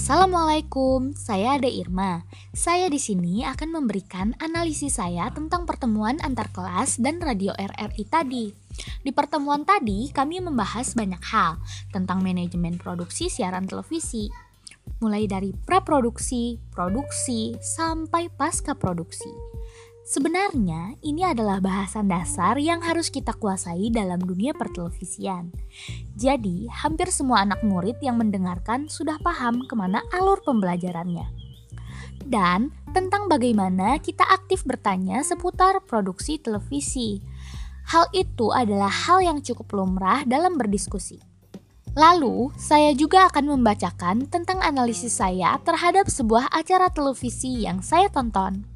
Assalamualaikum, saya Ade Irma. Saya di sini akan memberikan analisis saya tentang pertemuan antar kelas dan radio RRI tadi. Di pertemuan tadi, kami membahas banyak hal tentang manajemen produksi siaran televisi, mulai dari praproduksi, produksi, sampai pasca produksi. Sebenarnya, ini adalah bahasan dasar yang harus kita kuasai dalam dunia pertelevisian. Jadi, hampir semua anak murid yang mendengarkan sudah paham ke mana alur pembelajarannya. Dan tentang bagaimana kita aktif bertanya seputar produksi televisi. Hal itu adalah hal yang cukup lumrah dalam berdiskusi. Lalu, saya juga akan membacakan tentang analisis saya terhadap sebuah acara televisi yang saya tonton.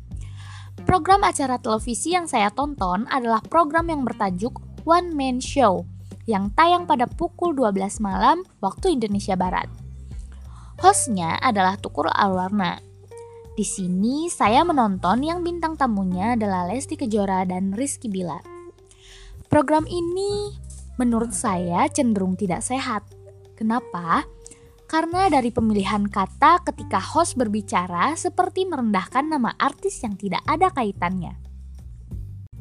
Program acara televisi yang saya tonton adalah program yang bertajuk One Man Show yang tayang pada pukul 12 malam waktu Indonesia Barat. Hostnya adalah Tukur Alwarna. Di sini saya menonton yang bintang tamunya adalah Lesti Kejora dan Rizky Bilar. Program ini menurut saya cenderung tidak sehat. Kenapa? Karena dari pemilihan kata ketika host berbicara seperti merendahkan nama artis yang tidak ada kaitannya.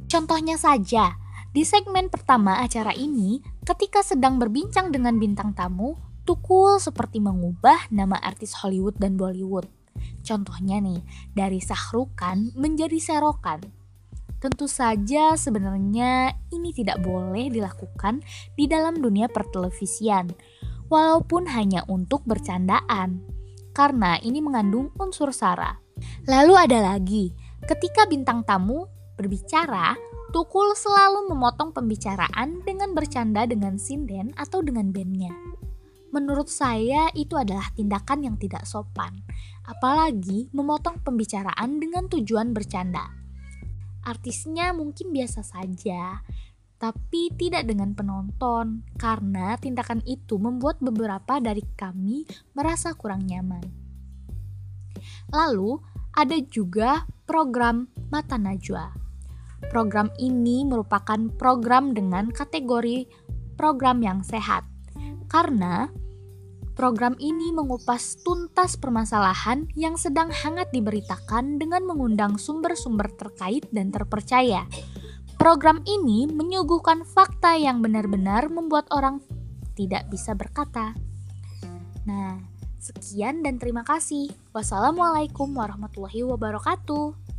Contohnya saja, di segmen pertama acara ini, ketika sedang berbincang dengan bintang tamu, Tukul seperti mengubah nama artis Hollywood dan Bollywood. Contohnya nih, dari Sahrukan menjadi Serokan. Tentu saja sebenarnya ini tidak boleh dilakukan di dalam dunia pertelevisian walaupun hanya untuk bercandaan, karena ini mengandung unsur sara. Lalu ada lagi, ketika bintang tamu berbicara, Tukul selalu memotong pembicaraan dengan bercanda dengan sinden atau dengan bandnya. Menurut saya itu adalah tindakan yang tidak sopan, apalagi memotong pembicaraan dengan tujuan bercanda. Artisnya mungkin biasa saja, tapi tidak dengan penonton, karena tindakan itu membuat beberapa dari kami merasa kurang nyaman. Lalu, ada juga program Mata Najwa. Program ini merupakan program dengan kategori program yang sehat, karena program ini mengupas tuntas permasalahan yang sedang hangat diberitakan dengan mengundang sumber-sumber terkait dan terpercaya Program ini menyuguhkan fakta yang benar-benar membuat orang tidak bisa berkata. Nah, sekian dan terima kasih. Wassalamualaikum warahmatullahi wabarakatuh.